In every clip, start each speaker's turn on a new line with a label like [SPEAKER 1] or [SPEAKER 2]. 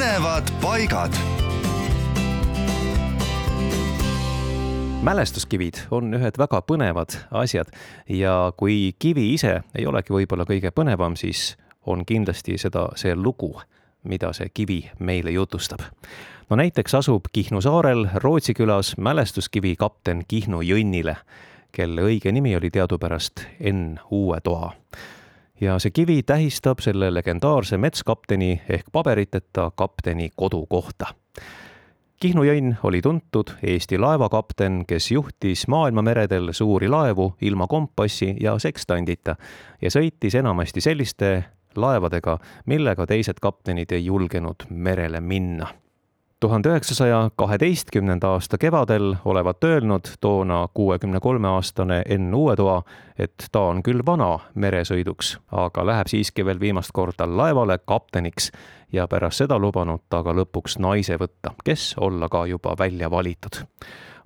[SPEAKER 1] põnevad paigad.
[SPEAKER 2] mälestuskivid on ühed väga põnevad asjad ja kui kivi ise ei olegi võib-olla kõige põnevam, siis on kindlasti seda see lugu, mida see kivi meile jutustab. no näiteks asub Kihnu saarel Rootsi külas mälestuskivi kapten Kihnu Jõnnile, kelle õige nimi oli teadupärast Enn Uuetoa ja see kivi tähistab selle legendaarse metskapteni ehk paberiteta kapteni kodukohta. Kihnu Jõnn oli tuntud Eesti laevakapten, kes juhtis maailmameredel suuri laevu ilma kompassi ja sekstandita ja sõitis enamasti selliste laevadega, millega teised kaptenid ei julgenud merele minna tuhande üheksasaja kaheteistkümnenda aasta kevadel olevat öelnud toona kuuekümne kolme aastane Enn Uuetoa, et ta on küll vana meresõiduks, aga läheb siiski veel viimast korda laevale kapteniks ja pärast seda lubanud ta ka lõpuks naise võtta, kes olla ka juba välja valitud.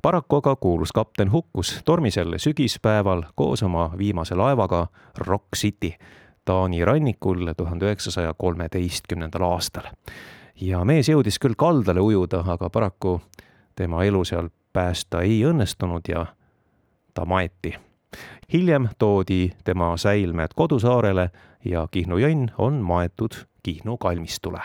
[SPEAKER 2] Paraku aga kuulus kapten hukkus tormisel sügispäeval koos oma viimase laevaga Rock City Taani rannikul tuhande üheksasaja kolmeteistkümnendal aastal ja mees jõudis küll kaldale ujuda, aga paraku tema elu seal päästa ei õnnestunud ja ta maeti. hiljem toodi tema säilmed kodusaarele ja Kihnu jõnn on maetud Kihnu kalmistule.